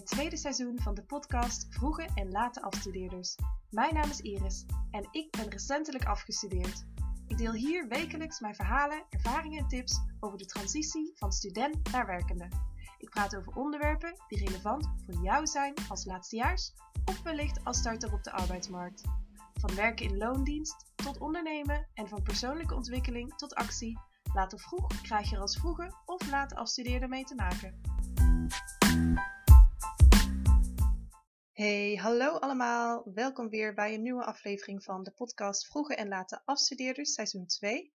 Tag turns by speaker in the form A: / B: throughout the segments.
A: het tweede seizoen van de podcast Vroege en Late Afstudeerders. Mijn naam is Iris en ik ben recentelijk afgestudeerd. Ik deel hier wekelijks mijn verhalen, ervaringen en tips over de transitie van student naar werkende. Ik praat over onderwerpen die relevant voor jou zijn als laatstejaars of wellicht als starter op de arbeidsmarkt. Van werken in loondienst tot ondernemen en van persoonlijke ontwikkeling tot actie. Laat of vroeg krijg je er als vroege of late afstudeerder mee te maken. Hey, hallo allemaal. Welkom weer bij een nieuwe aflevering van de podcast Vroege en Late Afstudeerders, seizoen 2.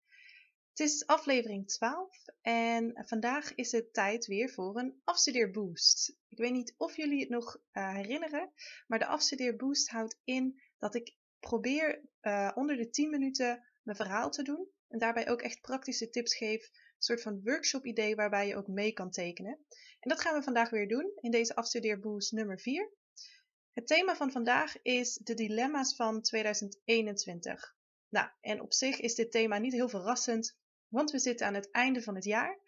A: Het is aflevering 12 en vandaag is het tijd weer voor een afstudeerboost. Ik weet niet of jullie het nog uh, herinneren, maar de afstudeerboost houdt in dat ik probeer uh, onder de 10 minuten mijn verhaal te doen en daarbij ook echt praktische tips geef, een soort van workshop idee waarbij je ook mee kan tekenen. En dat gaan we vandaag weer doen in deze afstudeerboost nummer 4. Het thema van vandaag is de dilemma's van 2021. Nou, en op zich is dit thema niet heel verrassend, want we zitten aan het einde van het jaar.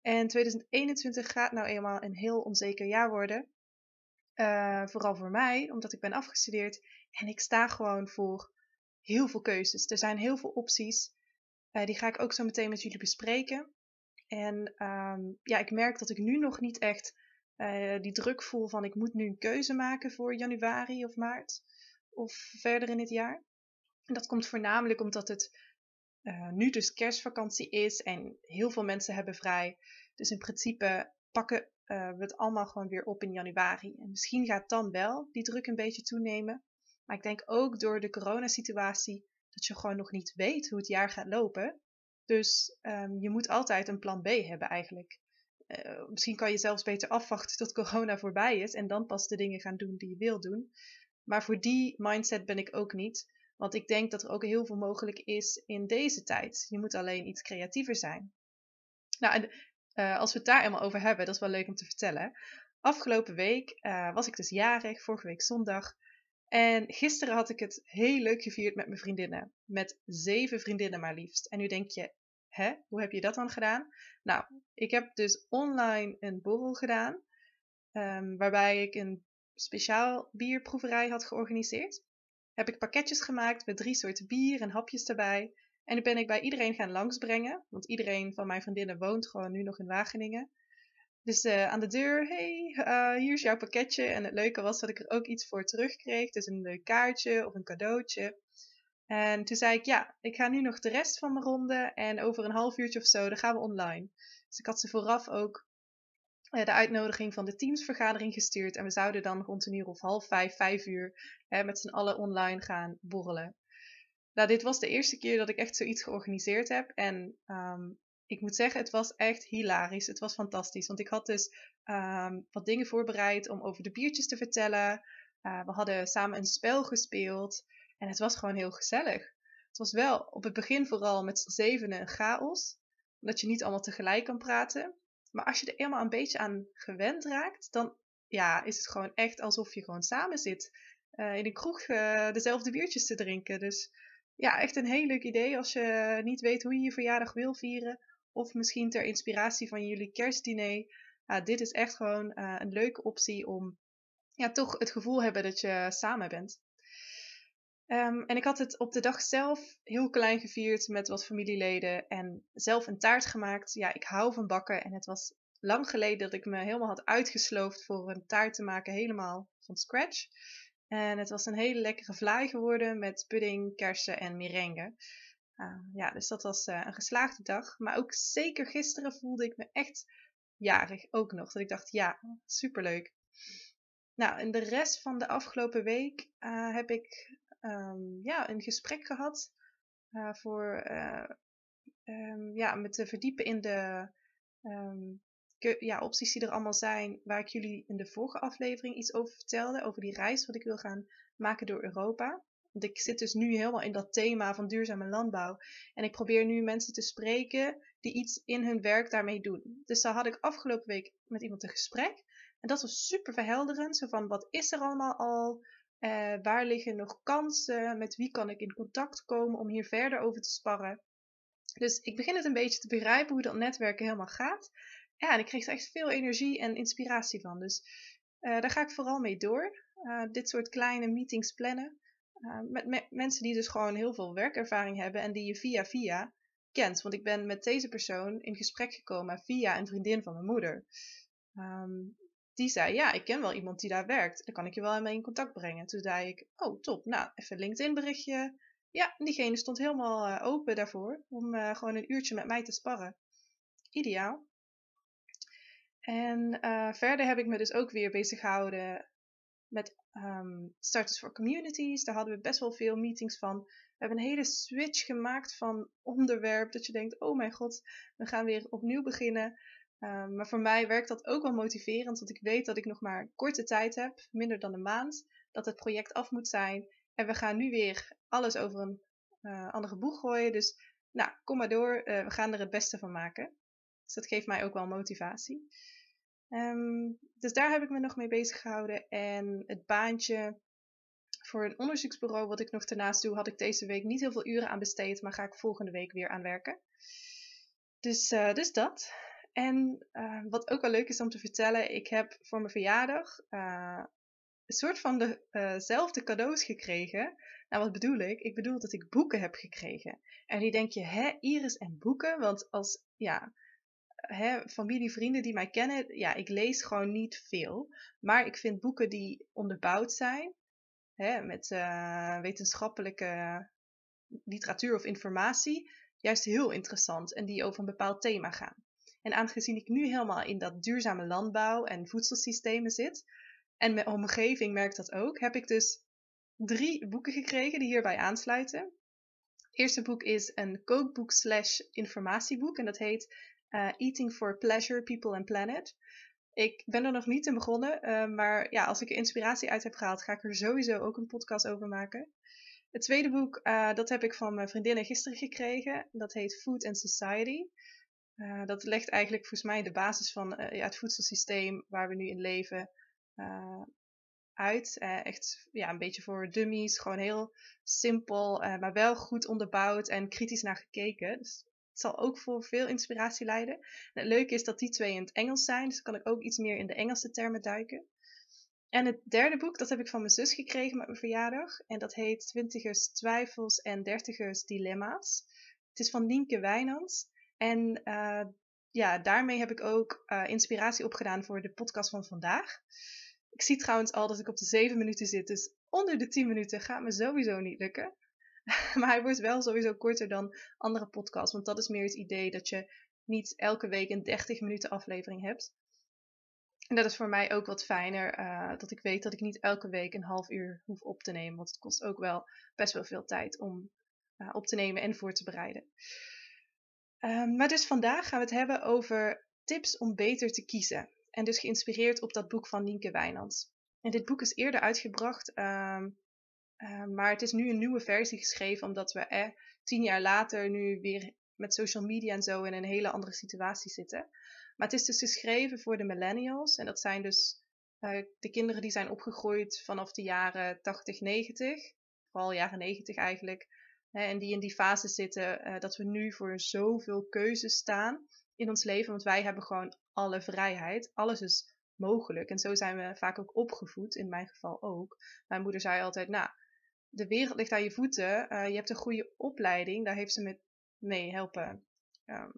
A: En 2021 gaat nou eenmaal een heel onzeker jaar worden. Uh, vooral voor mij, omdat ik ben afgestudeerd en ik sta gewoon voor heel veel keuzes. Er zijn heel veel opties. Uh, die ga ik ook zo meteen met jullie bespreken. En um, ja, ik merk dat ik nu nog niet echt uh, die druk voel van ik moet nu een keuze maken voor januari of maart of verder in het jaar. En dat komt voornamelijk omdat het uh, nu dus kerstvakantie is en heel veel mensen hebben vrij. Dus in principe pakken uh, we het allemaal gewoon weer op in januari. En misschien gaat dan wel die druk een beetje toenemen. Maar ik denk ook door de coronasituatie dat je gewoon nog niet weet hoe het jaar gaat lopen. Dus um, je moet altijd een plan B hebben eigenlijk. Uh, misschien kan je zelfs beter afwachten tot corona voorbij is en dan pas de dingen gaan doen die je wil doen. Maar voor die mindset ben ik ook niet. Want ik denk dat er ook heel veel mogelijk is in deze tijd. Je moet alleen iets creatiever zijn. Nou, en uh, als we het daar eenmaal over hebben, dat is wel leuk om te vertellen. Afgelopen week uh, was ik dus jarig, vorige week zondag. En gisteren had ik het heel leuk gevierd met mijn vriendinnen. Met zeven vriendinnen maar liefst. En nu denk je, hè, hoe heb je dat dan gedaan? Nou, ik heb dus online een borrel gedaan. Um, waarbij ik een speciaal bierproeverij had georganiseerd. Heb ik pakketjes gemaakt met drie soorten bier en hapjes erbij. En nu ben ik bij iedereen gaan langsbrengen. Want iedereen van mijn vriendinnen woont gewoon nu nog in Wageningen. Dus uh, aan de deur, hey, uh, hier is jouw pakketje. En het leuke was dat ik er ook iets voor terugkreeg. Dus een kaartje of een cadeautje. En toen zei ik, ja, ik ga nu nog de rest van mijn ronde. En over een half uurtje of zo, dan gaan we online. Dus ik had ze vooraf ook uh, de uitnodiging van de teamsvergadering gestuurd. En we zouden dan rond een uur of half vijf, vijf uur met z'n allen online gaan borrelen. Nou, dit was de eerste keer dat ik echt zoiets georganiseerd heb. En um, ik moet zeggen, het was echt hilarisch. Het was fantastisch. Want ik had dus um, wat dingen voorbereid om over de biertjes te vertellen. Uh, we hadden samen een spel gespeeld. En het was gewoon heel gezellig. Het was wel op het begin vooral met z'n zevenen een chaos. Omdat je niet allemaal tegelijk kan praten. Maar als je er eenmaal een beetje aan gewend raakt, dan ja, is het gewoon echt alsof je gewoon samen zit. Uh, in een kroeg uh, dezelfde biertjes te drinken. Dus ja, echt een heel leuk idee als je niet weet hoe je je verjaardag wil vieren. Of misschien ter inspiratie van jullie kerstdiner. Uh, dit is echt gewoon uh, een leuke optie om ja, toch het gevoel hebben dat je samen bent. Um, en ik had het op de dag zelf heel klein gevierd met wat familieleden en zelf een taart gemaakt. Ja, ik hou van bakken en het was lang geleden dat ik me helemaal had uitgesloofd voor een taart te maken, helemaal van scratch. En het was een hele lekkere vlaai geworden met pudding, kersen en merengue. Uh, ja, dus dat was uh, een geslaagde dag. Maar ook zeker gisteren voelde ik me echt jarig ook nog. Dat ik dacht, ja, superleuk. Nou, en de rest van de afgelopen week uh, heb ik um, ja, een gesprek gehad voor um, ja, met te verdiepen in de um, ja, opties die er allemaal zijn, waar ik jullie in de vorige aflevering iets over vertelde, over die reis wat ik wil gaan maken door Europa. Want ik zit dus nu helemaal in dat thema van duurzame landbouw. En ik probeer nu mensen te spreken die iets in hun werk daarmee doen. Dus daar had ik afgelopen week met iemand een gesprek. En dat was super verhelderend. Zo van, wat is er allemaal al? Uh, waar liggen nog kansen? Met wie kan ik in contact komen om hier verder over te sparren? Dus ik begin het een beetje te begrijpen hoe dat netwerken helemaal gaat. Ja, en ik kreeg er echt veel energie en inspiratie van. Dus daar ga ik vooral mee door. dit soort kleine meetings plannen. met mensen die dus gewoon heel veel werkervaring hebben en die je via via kent. Want ik ben met deze persoon in gesprek gekomen via een vriendin van mijn moeder. Ehm, die zei, ja, ik ken wel iemand die daar werkt. Dan kan ik je wel mee in contact brengen. Toen zei ik, oh top, nou, even LinkedIn berichtje. Ja, diegene stond helemaal uh, open daarvoor om uh, gewoon een uurtje met mij te sparren. Ideaal. En uh, verder heb ik me dus ook weer bezig gehouden met um, Starters for Communities. Daar hadden we best wel veel meetings van. We hebben een hele switch gemaakt van onderwerp. Dat je denkt, oh mijn god, we gaan weer opnieuw beginnen. Um, maar voor mij werkt dat ook wel motiverend, want ik weet dat ik nog maar korte tijd heb, minder dan een maand, dat het project af moet zijn. En we gaan nu weer alles over een uh, andere boeg gooien. Dus nou, kom maar door, uh, we gaan er het beste van maken. Dus dat geeft mij ook wel motivatie. Um, dus daar heb ik me nog mee bezig gehouden. En het baantje voor een onderzoeksbureau, wat ik nog daarnaast doe, had ik deze week niet heel veel uren aan besteed, maar ga ik volgende week weer aan werken. Dus, uh, dus dat. En uh, wat ook wel leuk is om te vertellen, ik heb voor mijn verjaardag uh, een soort van dezelfde uh cadeaus gekregen. Nou, wat bedoel ik? Ik bedoel dat ik boeken heb gekregen. En die denk je, hè, Iris en boeken? Want als, ja, hè, familie, vrienden die mij kennen, ja, ik lees gewoon niet veel. Maar ik vind boeken die onderbouwd zijn, hè, met wetenschappelijke literatuur of informatie, juist heel interessant. En die over een bepaald thema gaan. En aangezien ik nu helemaal in dat duurzame landbouw en voedselsystemen zit, en mijn omgeving merkt dat ook, heb ik dus drie boeken gekregen die hierbij aansluiten. Het eerste boek is een kookboek slash informatieboek en dat heet uh, Eating for Pleasure, People and Planet. Ik ben er nog niet in begonnen, uh, maar ja, als ik er inspiratie uit heb gehaald, ga ik er sowieso ook een podcast over maken. Het tweede boek, uh, dat heb ik van mijn vriendinnen gisteren gekregen. Dat heet Food and Society. Uh, dat legt eigenlijk volgens mij de basis van uh, ja, het voedselsysteem waar we nu in leven uh, uit. echt ja, een beetje voor dummies, gewoon heel simpel, maar wel goed onderbouwd en kritisch naar gekeken. Dus het zal ook voor veel inspiratie leiden. En het leuke is dat die twee in het Engels zijn, dus kan ik ook iets meer in de Engelse termen duiken. En het derde boek, dat heb ik van mijn zus gekregen met mijn verjaardag. En dat heet Twintigers Twijfels en Dertigers Dilemma's. Het is van Nienke Wijnands. En uh, ja, daarmee heb ik ook uh, inspiratie opgedaan voor de podcast van vandaag. Ik zie trouwens al dat ik op de 7 minuten zit, dus onder de 10 minuten gaat me sowieso niet lukken. maar hij wordt wel sowieso korter dan andere podcasts, want dat is meer het idee dat je niet elke week een 30 minuten aflevering hebt. En dat is voor mij ook wat fijner, uh, dat ik weet dat ik niet elke week een half uur hoef op te nemen, want het kost ook wel best wel veel tijd om op te nemen en voor te bereiden. Um, maar dus vandaag gaan we het hebben over tips om beter te kiezen. En dus geïnspireerd op dat boek van Nienke Wijnands. En dit boek is eerder uitgebracht, um, uh, maar het is nu een nieuwe versie geschreven omdat we eh, tien jaar later nu weer met social media en zo in een hele andere situatie zitten. Maar het is dus geschreven voor de millennials en dat zijn dus uh, de kinderen die zijn opgegroeid vanaf de jaren 80, 90, vooral jaren 90 eigenlijk, en die in die fase zitten uh, dat we nu voor zoveel keuzes staan in ons leven. Want wij hebben gewoon alle vrijheid. Alles is mogelijk. En zo zijn we vaak ook opgevoed, in mijn geval ook. Mijn moeder zei altijd, nou, de wereld ligt aan je voeten. Uh, je hebt een goede opleiding. Daar heeft ze me mee helpen um,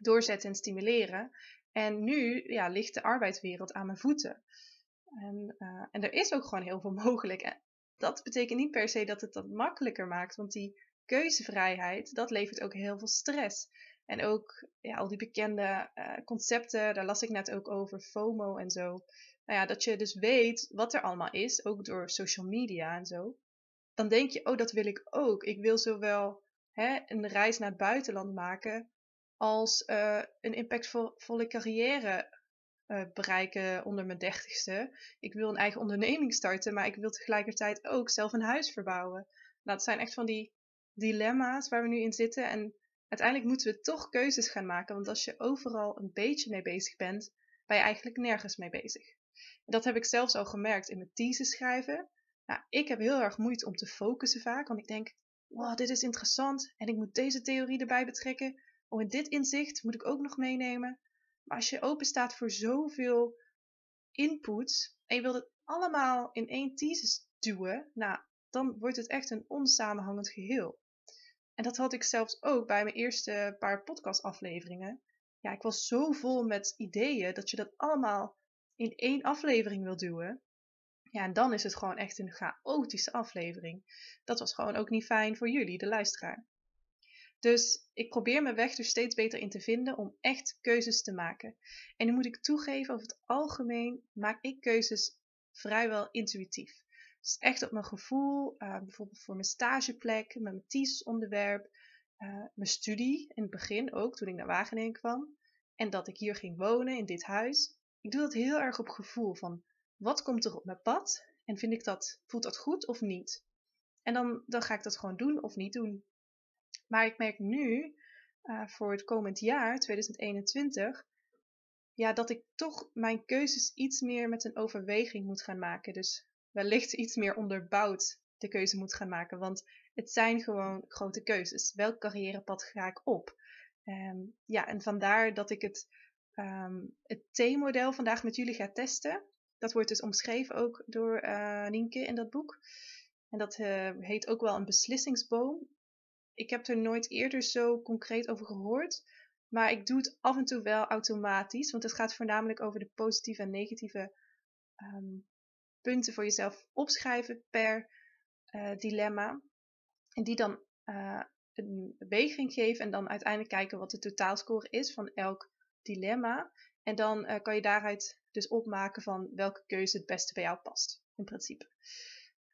A: doorzetten en stimuleren. En nu ja, ligt de arbeidswereld aan mijn voeten. En, uh, en er is ook gewoon heel veel mogelijk dat betekent niet per se dat het dat makkelijker maakt, want die keuzevrijheid, dat levert ook heel veel stress. En ook ja, al die bekende uh, concepten, daar las ik net ook over, FOMO en zo. Nou ja, dat je dus weet wat er allemaal is, ook door social media en zo. Dan denk je, oh, dat wil ik ook. Ik wil zowel hè, een reis naar het buitenland maken, als uh, een impactvolle carrière uh, bereiken onder mijn dertigste. Ik wil een eigen onderneming starten, maar ik wil tegelijkertijd ook zelf een huis verbouwen. Nou, dat zijn echt van die dilemma's waar we nu in zitten. En uiteindelijk moeten we toch keuzes gaan maken, want als je overal een beetje mee bezig bent, ben je eigenlijk nergens mee bezig. En dat heb ik zelfs al gemerkt in mijn thesis schrijven. Nou, ik heb heel erg moeite om te focussen vaak, want ik denk, wow, dit is interessant en ik moet deze theorie erbij betrekken. Oh, en dit inzicht moet ik ook nog meenemen. Maar als je open staat voor zoveel inputs en je wilt het allemaal in één thesis duwen, nou, dan wordt het echt een onsamenhangend geheel. En dat had ik zelfs ook bij mijn eerste paar podcastafleveringen. Ja, ik was zo vol met ideeën dat je dat allemaal in één aflevering wil duwen. Ja, en dan is het gewoon echt een chaotische aflevering. Dat was gewoon ook niet fijn voor jullie, de luisteraar. Dus ik probeer mijn weg er steeds beter in te vinden om echt keuzes te maken. En nu moet ik toegeven, over het algemeen maak ik keuzes vrijwel intuïtief. Dus echt op mijn gevoel, uh, bijvoorbeeld voor mijn stageplek, met mijn thesis-onderwerp, uh, mijn studie in het begin ook, toen ik naar Wageningen kwam. En dat ik hier ging wonen, in dit huis. Ik doe dat heel erg op gevoel van, wat komt er op mijn pad? En vind ik dat, voelt dat goed of niet? En dan, dan ga ik dat gewoon doen of niet doen. Maar ik merk nu, uh, voor het komend jaar, 2021, ja, dat ik toch mijn keuzes iets meer met een overweging moet gaan maken. Dus wellicht iets meer onderbouwd de keuze moet gaan maken. Want het zijn gewoon grote keuzes. Welk carrièrepad ga ik op? Um, ja, en vandaar dat ik het, um, het T-model vandaag met jullie ga testen. Dat wordt dus omschreven ook door uh, Nienke in dat boek. En dat uh, heet ook wel een beslissingsboom. Ik heb er nooit eerder zo concreet over gehoord. Maar ik doe het af en toe wel automatisch. Want het gaat voornamelijk over de positieve en negatieve um, punten voor jezelf opschrijven per uh, dilemma. En die dan uh, een weging geven en dan uiteindelijk kijken wat de totaalscore is van elk dilemma. En dan uh, kan je daaruit dus opmaken van welke keuze het beste bij jou past, in principe.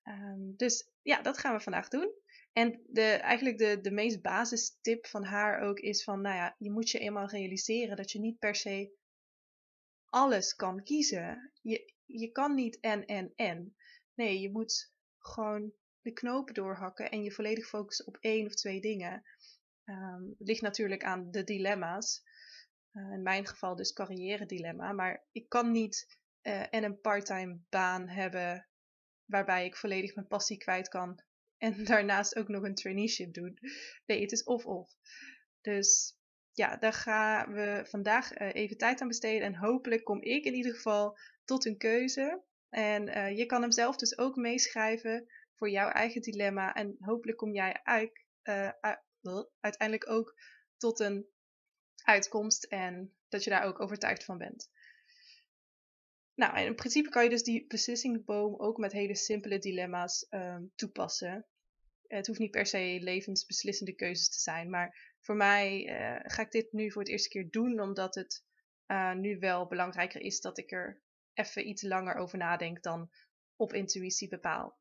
A: Um, dus ja, dat gaan we vandaag doen. En de, eigenlijk de, de meest basistip van haar ook is van, nou ja, je moet je eenmaal realiseren dat je niet per se alles kan kiezen. Je, je kan niet en, en, en. Nee, je moet gewoon de knopen doorhakken en je volledig focussen op één of twee dingen. Um, het ligt natuurlijk aan de dilemma's. Uh, in mijn geval dus carrière dilemma. Maar ik kan niet uh, en een parttime baan hebben waarbij ik volledig mijn passie kwijt kan. En daarnaast ook nog een traineeship doen. Nee, het is of-of. Dus ja, daar gaan we vandaag uh, even tijd aan besteden. En hopelijk kom ik in ieder geval tot een keuze. En uh, je kan hem zelf dus ook meeschrijven voor jouw eigen dilemma. En hopelijk kom jij uit, uh, uiteindelijk ook tot een uitkomst en dat je daar ook overtuigd van bent. Nou, in principe kan je dus die beslissingsboom ook met hele simpele dilemma's um, toepassen. Het hoeft niet per se levensbeslissende keuzes te zijn, maar voor mij uh, ga ik dit nu voor het eerste keer doen, omdat het uh, nu wel belangrijker is dat ik er even iets langer over nadenk dan op intuïtie bepaal.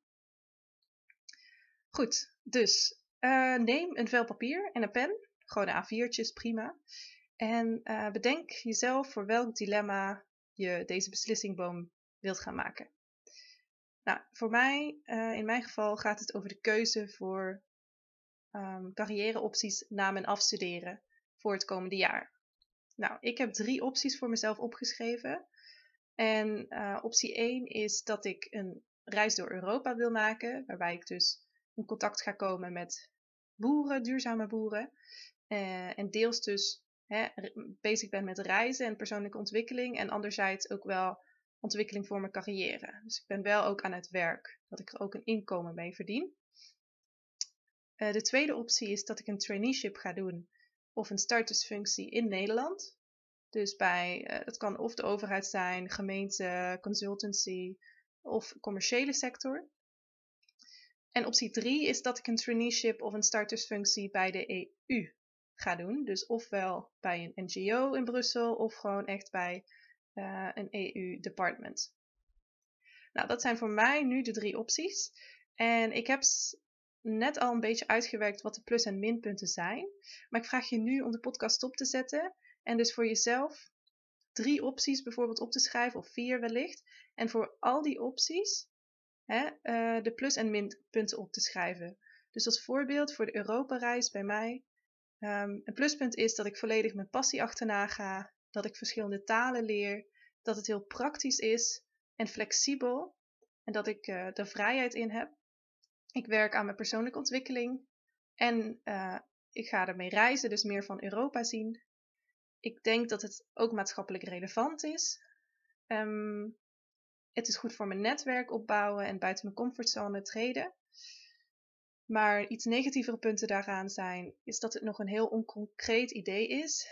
A: Goed, dus uh, neem een vel papier en een pen, gewoon A4'tjes, prima. En bedenk jezelf voor welk dilemma je deze beslissingboom wilt gaan maken. Nou, voor mij, uh, in mijn geval, gaat het over de keuze voor um, carrièreopties na mijn afstuderen voor het komende jaar. Nou, ik heb drie opties voor mezelf opgeschreven. En uh, optie 1 is dat ik een reis door Europa wil maken, waarbij ik dus in contact ga komen met boeren, duurzame boeren. Uh, en deels dus hè, bezig ben met reizen en persoonlijke ontwikkeling. En anderzijds ook wel ontwikkeling voor mijn carrière. Dus ik ben wel ook aan het werk, dat ik er ook een inkomen mee verdien. Uh, de tweede optie is dat ik een traineeship ga doen of een startersfunctie in Nederland. Dus bij, uh, dat kan of de overheid zijn, gemeente, consultancy of commerciële sector. En optie 3 is dat ik een traineeship of een startersfunctie bij de EU ga doen. Dus ofwel bij een NGO in Brussel of gewoon echt bij uh, een EU-department. Nou, dat zijn voor mij nu de drie opties. En ik heb net al een beetje uitgewerkt wat de plus- en minpunten zijn. Maar ik vraag je nu om de podcast stop te zetten en dus voor jezelf drie opties bijvoorbeeld op te schrijven, of vier wellicht. En voor al die opties hè, uh, de plus- en minpunten op te schrijven. Dus als voorbeeld voor de Europa-reis bij mij. Um, een pluspunt is dat ik volledig mijn passie achterna ga, dat ik verschillende talen leer, dat het heel praktisch is en flexibel en dat ik uh, er vrijheid in heb. Ik werk aan mijn persoonlijke ontwikkeling en uh, ik ga ermee reizen, dus meer van Europa zien. Ik denk dat het ook maatschappelijk relevant is. Um, Het is goed voor mijn netwerk opbouwen en buiten mijn comfortzone treden. Maar iets negatievere punten daaraan zijn, is dat het nog een heel onconcreet idee is.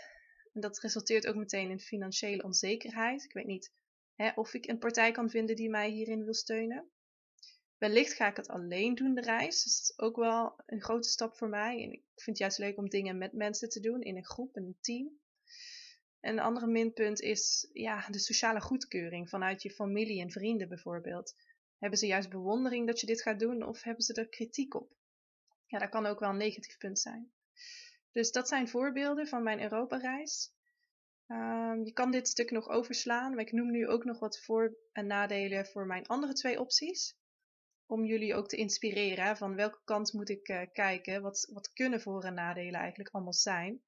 A: En dat resulteert ook meteen in financiële onzekerheid. Ik weet niet hè, of ik een partij kan vinden die mij hierin wil steunen. Wellicht ga ik het alleen doen, de reis. Dus dat is ook wel een grote stap voor mij. En ik vind het juist leuk om dingen met mensen te doen, in een groep, een team. Een andere minpunt is ja, de sociale goedkeuring vanuit je familie en vrienden bijvoorbeeld. Hebben ze juist bewondering dat je dit gaat doen of hebben ze er kritiek op? Ja, dat kan ook wel een negatief punt zijn. Dus dat zijn voorbeelden van mijn Europa-reis. Ehm, je kan dit stuk nog overslaan, maar ik noem nu ook nog wat voor- en nadelen voor mijn andere twee opties. Om jullie ook te inspireren van welke kant moet ik uh, kijken, wat, wat kunnen voor- en nadelen eigenlijk allemaal zijn.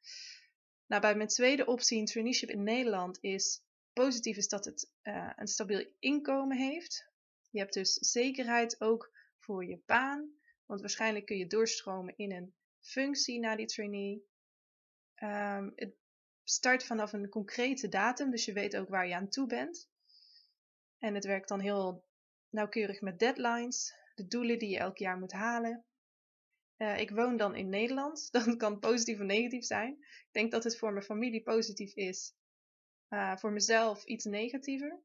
A: Nou, bij mijn tweede optie, een traineeship in Nederland, is positief is dat het uh, een stabiel inkomen heeft. Je hebt dus zekerheid ook voor je baan, want waarschijnlijk kun je doorstromen in een functie na die trainee. Um, het start vanaf een concrete datum, dus je weet ook waar je aan toe bent. En het werkt dan heel nauwkeurig met deadlines, de doelen die je elk jaar moet halen. Uh, ik woon dan in Nederland. Dat kan positief of negatief zijn. Ik denk dat het voor mijn familie positief is. Uh, voor mezelf iets negatiever.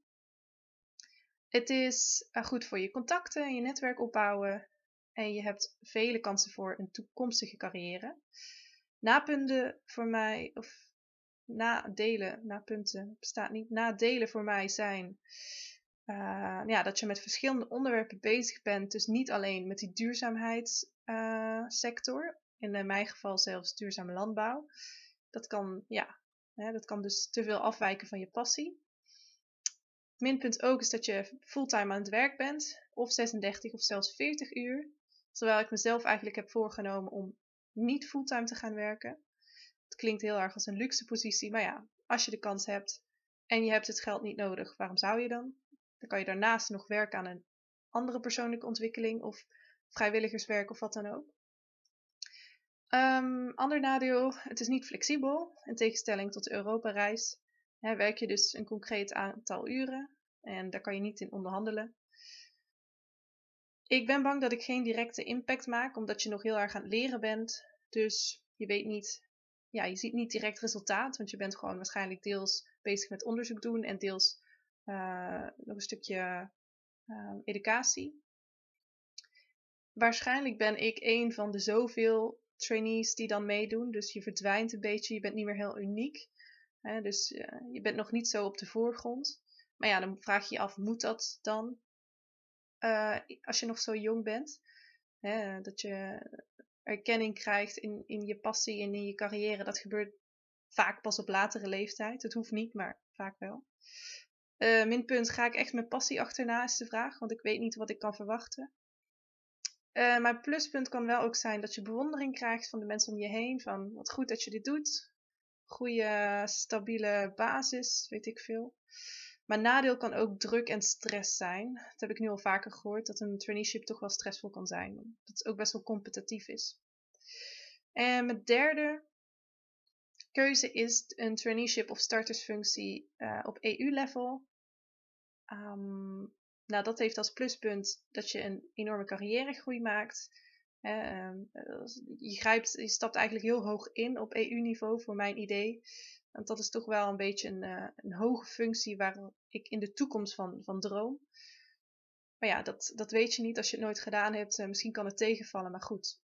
A: Het is uh, goed voor je contacten en je netwerk opbouwen. En je hebt vele kansen voor een toekomstige carrière. Napunten voor mij, of nadelen, napunten bestaat niet. Nadelen voor mij zijn uh, ja, dat je met verschillende onderwerpen bezig bent. Dus niet alleen met die duurzaamheidssector. Uh, in mijn geval zelfs duurzame landbouw. Dat kan, ja, hè, dat kan dus te veel afwijken van je passie. Minpunt ook is dat je fulltime aan het werk bent. Of 36 of zelfs 40 uur. Terwijl ik mezelf eigenlijk heb voorgenomen om niet fulltime te gaan werken. Het klinkt heel erg als een luxe positie. Maar ja, als je de kans hebt en je hebt het geld niet nodig, waarom zou je dan? Dan kan je daarnaast nog werken aan een andere persoonlijke ontwikkeling of vrijwilligerswerk of wat dan ook. Um, ander nadeel, het is niet flexibel. In tegenstelling tot de Europa-reis werk je dus een concreet aantal uren en daar kan je niet in onderhandelen. Ik ben bang dat ik geen directe impact maak, omdat je nog heel erg aan het leren bent. Dus je weet niet, ja, je ziet niet direct resultaat, want je bent gewoon waarschijnlijk deels bezig met onderzoek doen en deels uh, nog een stukje uh, educatie. Waarschijnlijk ben ik een van de zoveel trainees die dan meedoen. Dus je verdwijnt een beetje, je bent niet meer heel uniek. Hè, dus uh, je bent nog niet zo op de voorgrond. Maar ja, dan vraag je je af, moet dat dan? Als je nog zo jong bent. Hè, dat je erkenning krijgt in, in je passie en in je carrière. Dat gebeurt vaak pas op latere leeftijd. Het hoeft niet, maar vaak wel. Uh, minpunt, ga ik echt met passie achterna is de vraag, want ik weet niet wat ik kan verwachten. Uh, maar pluspunt kan wel ook zijn dat je bewondering krijgt van de mensen om je heen. Van wat goed dat je dit doet. Goede, stabiele basis, weet ik veel. Maar nadeel kan ook druk en stress zijn. Dat heb ik nu al vaker gehoord, dat een traineeship toch wel stressvol kan zijn. Dat het ook best wel competitief is. En mijn derde keuze is een traineeship of startersfunctie uh, op EU-level. Um, nou, dat heeft als pluspunt dat je een enorme carrièregroei maakt. Uh, je, grijpt, je stapt eigenlijk heel hoog in op EU-niveau, voor mijn idee. Want dat is toch wel een beetje een, uh, een hoge functie waar ik in de toekomst van, van droom. Maar ja, dat, dat weet je niet als je het nooit gedaan hebt. Uh, misschien kan het tegenvallen, maar goed.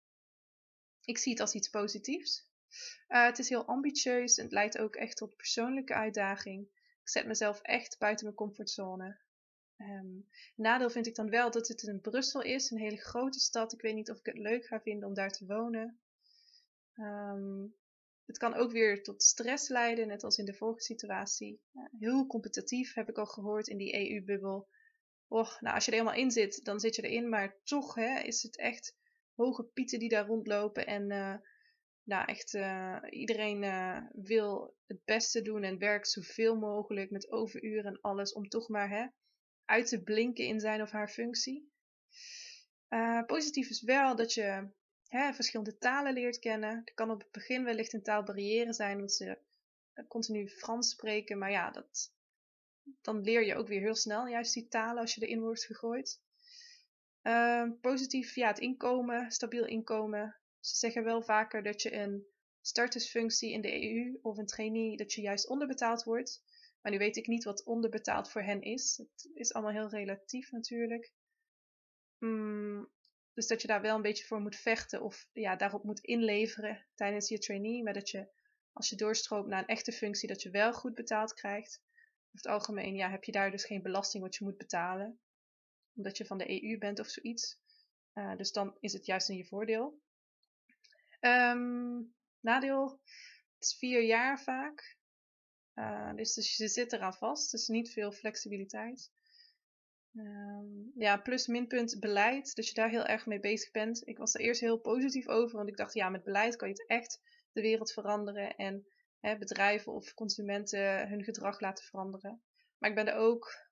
A: Ik zie het als iets positiefs. Uh, het is heel ambitieus en het leidt ook echt tot persoonlijke uitdaging. Ik zet mezelf echt buiten mijn comfortzone. Um, nadeel vind ik dan wel dat het in Brussel is, een hele grote stad. Ik weet niet of ik het leuk ga vinden om daar te wonen. Um, het kan ook weer tot stress leiden, net als in de vorige situatie. Heel competitief heb ik al gehoord in die EU-bubbel. Och, nou, als je er helemaal in zit, dan zit je erin, maar toch hè, is het echt hoge pieten die daar rondlopen. En uh, nou, echt uh, iedereen uh, wil het beste doen en werkt zoveel mogelijk met overuren en alles om toch maar hè, uit te blinken in zijn of haar functie. Positief is wel dat je hè, verschillende talen leert kennen. Er kan op het begin wellicht een taalbarrière zijn, omdat ze continu Frans spreken. Maar ja, dat, dan leer je ook weer heel snel juist die talen als je erin wordt gegooid. Ehm, positief, ja, het inkomen, stabiel inkomen. Ze zeggen wel vaker dat je een startersfunctie in de EU of een trainee, dat je juist onderbetaald wordt. Maar nu weet ik niet wat onderbetaald voor hen is. Het is allemaal heel relatief natuurlijk. Mm, dus dat je daar wel een beetje voor moet vechten of ja, daarop moet inleveren tijdens je trainee. Maar dat je als je doorstroomt naar een echte functie, dat je wel goed betaald krijgt. Over het algemeen ja, heb je daar dus geen belasting wat je moet betalen. Omdat je van de EU bent of zoiets. Uh, dus dan is het juist in je voordeel. Um, nadeel, het is vier jaar vaak. Uh, dus, dus je zit eraan vast. Dus niet veel flexibiliteit. Um, ja, plus minpunt beleid. Dat je daar heel erg mee bezig bent. Ik was er eerst heel positief over. Want ik dacht, ja, met beleid kan je het echt de wereld veranderen. En hè, bedrijven of consumenten hun gedrag laten veranderen. Maar ik ben er ook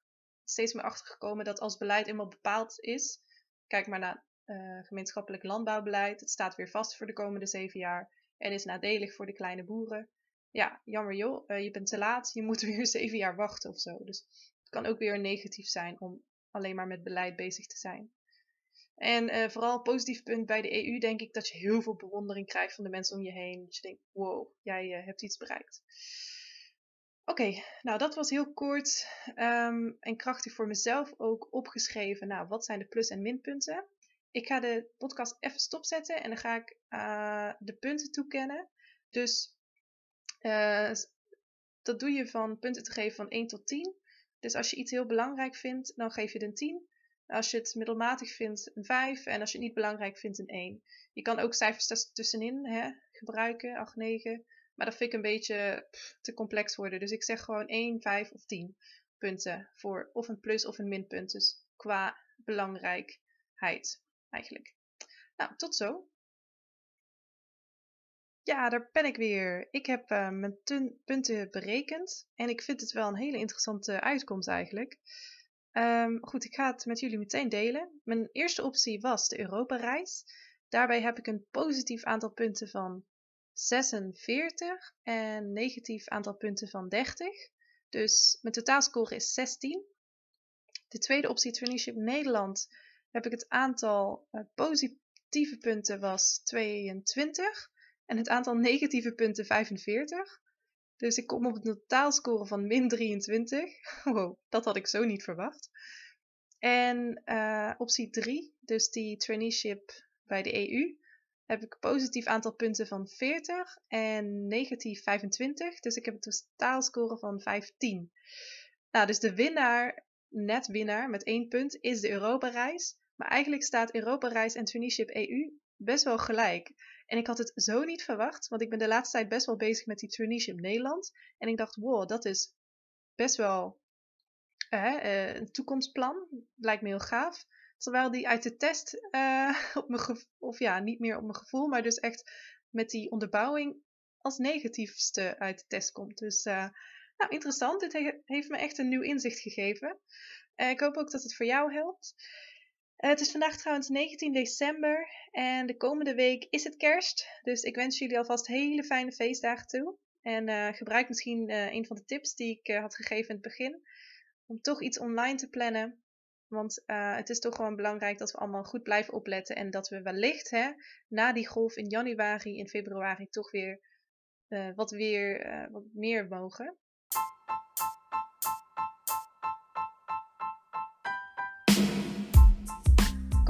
A: steeds meer achter gekomen dat als beleid eenmaal bepaald is. Kijk maar naar uh, gemeenschappelijk landbouwbeleid. Het staat weer vast voor de komende zeven jaar. En is nadelig voor de kleine boeren. Ja, jammer joh, uh, je bent te laat. Je moet weer zeven jaar wachten of zo. Dus het kan ook weer negatief zijn om alleen maar met beleid bezig te zijn. En uh, vooral positief punt bij de EU denk ik dat je heel veel bewondering krijgt van de mensen om je heen. Dat je denkt, wow, jij uh, hebt iets bereikt. Oké, nou dat was heel kort um, en krachtig voor mezelf ook opgeschreven. Nou, wat zijn de plus- en minpunten? Ik ga de podcast even stopzetten en dan ga ik uh, de punten toekennen. Dus dat doe je van punten te geven van 1 tot 10. Dus als je iets heel belangrijk vindt, dan geef je het een 10. Als je het middelmatig vindt, een 5. En als je het niet belangrijk vindt, een 1. Je kan ook cijfers tussenin hè, gebruiken, 8, 9. Maar dat vind ik een beetje te complex worden. Dus ik zeg gewoon 1, 5 of 10 punten voor of een plus of een minpunt. Dus qua belangrijkheid eigenlijk. Nou, tot zo. Ja, daar ben ik weer. Ik heb uh, mijn punten berekend en ik vind het wel een hele interessante uitkomst eigenlijk. Um, goed, ik ga het met jullie meteen delen. Mijn eerste optie was de Europa-reis. Daarbij heb ik een positief aantal punten van 46 en negatief aantal punten van 30. Dus mijn totaalscore is 16. De tweede optie, Traineeship Nederland, heb ik het aantal uh, positieve punten was 22 en het aantal negatieve punten 45. Dus ik kom op een totaalscore van min 23. Wow, dat had ik zo niet verwacht. En uh, optie 3, dus die traineeship bij de EU, heb ik een positief aantal punten van 40 en negatief 25. Dus ik heb een totaalscore van 15. Nou, dus de winnaar, net winnaar met één punt, is de Europa-reis. Maar eigenlijk staat Europa-reis en traineeship EU best wel gelijk. En ik had het zo niet verwacht, want ik ben de laatste tijd best wel bezig met die traineeship Nederland. En ik dacht, wow, dat is best wel uh, een toekomstplan. Lijkt me heel gaaf. Terwijl die uit de test uh, op mijn of ja, niet meer op mijn gevoel, maar dus echt met die onderbouwing als negatiefste uit de test komt. Dus uh, nou, interessant. Dit he heeft me echt een nieuw inzicht gegeven. ik hoop ook dat het voor jou helpt. Eh, het is vandaag trouwens 19 december en de komende week is het kerst. Dus ik wens jullie alvast hele fijne feestdagen toe. En uh, gebruik misschien uh, een van de tips die ik had gegeven in het begin. Om toch iets online te plannen. Want het is toch gewoon belangrijk dat we allemaal goed blijven opletten. En dat we wellicht hè, na die golf in januari, in februari toch weer wat, weer, wat meer mogen.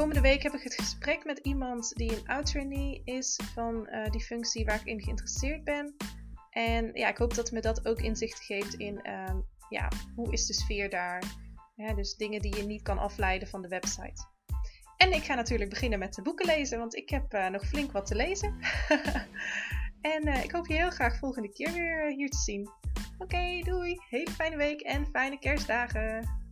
A: Komende week heb ik het gesprek met iemand die een out-trainee is van uh, die functie waar ik in geïnteresseerd ben. En ja, ik hoop dat me dat ook inzicht geeft in uh, ja, hoe is de sfeer daar. Ja, dus dingen die je niet kan afleiden van de website. En ik ga natuurlijk beginnen met de boeken lezen, want ik heb uh, nog flink wat te lezen. en eh, ik hoop je heel graag volgende keer weer hier te zien. Oké, doei. Hele fijne week en fijne kerstdagen.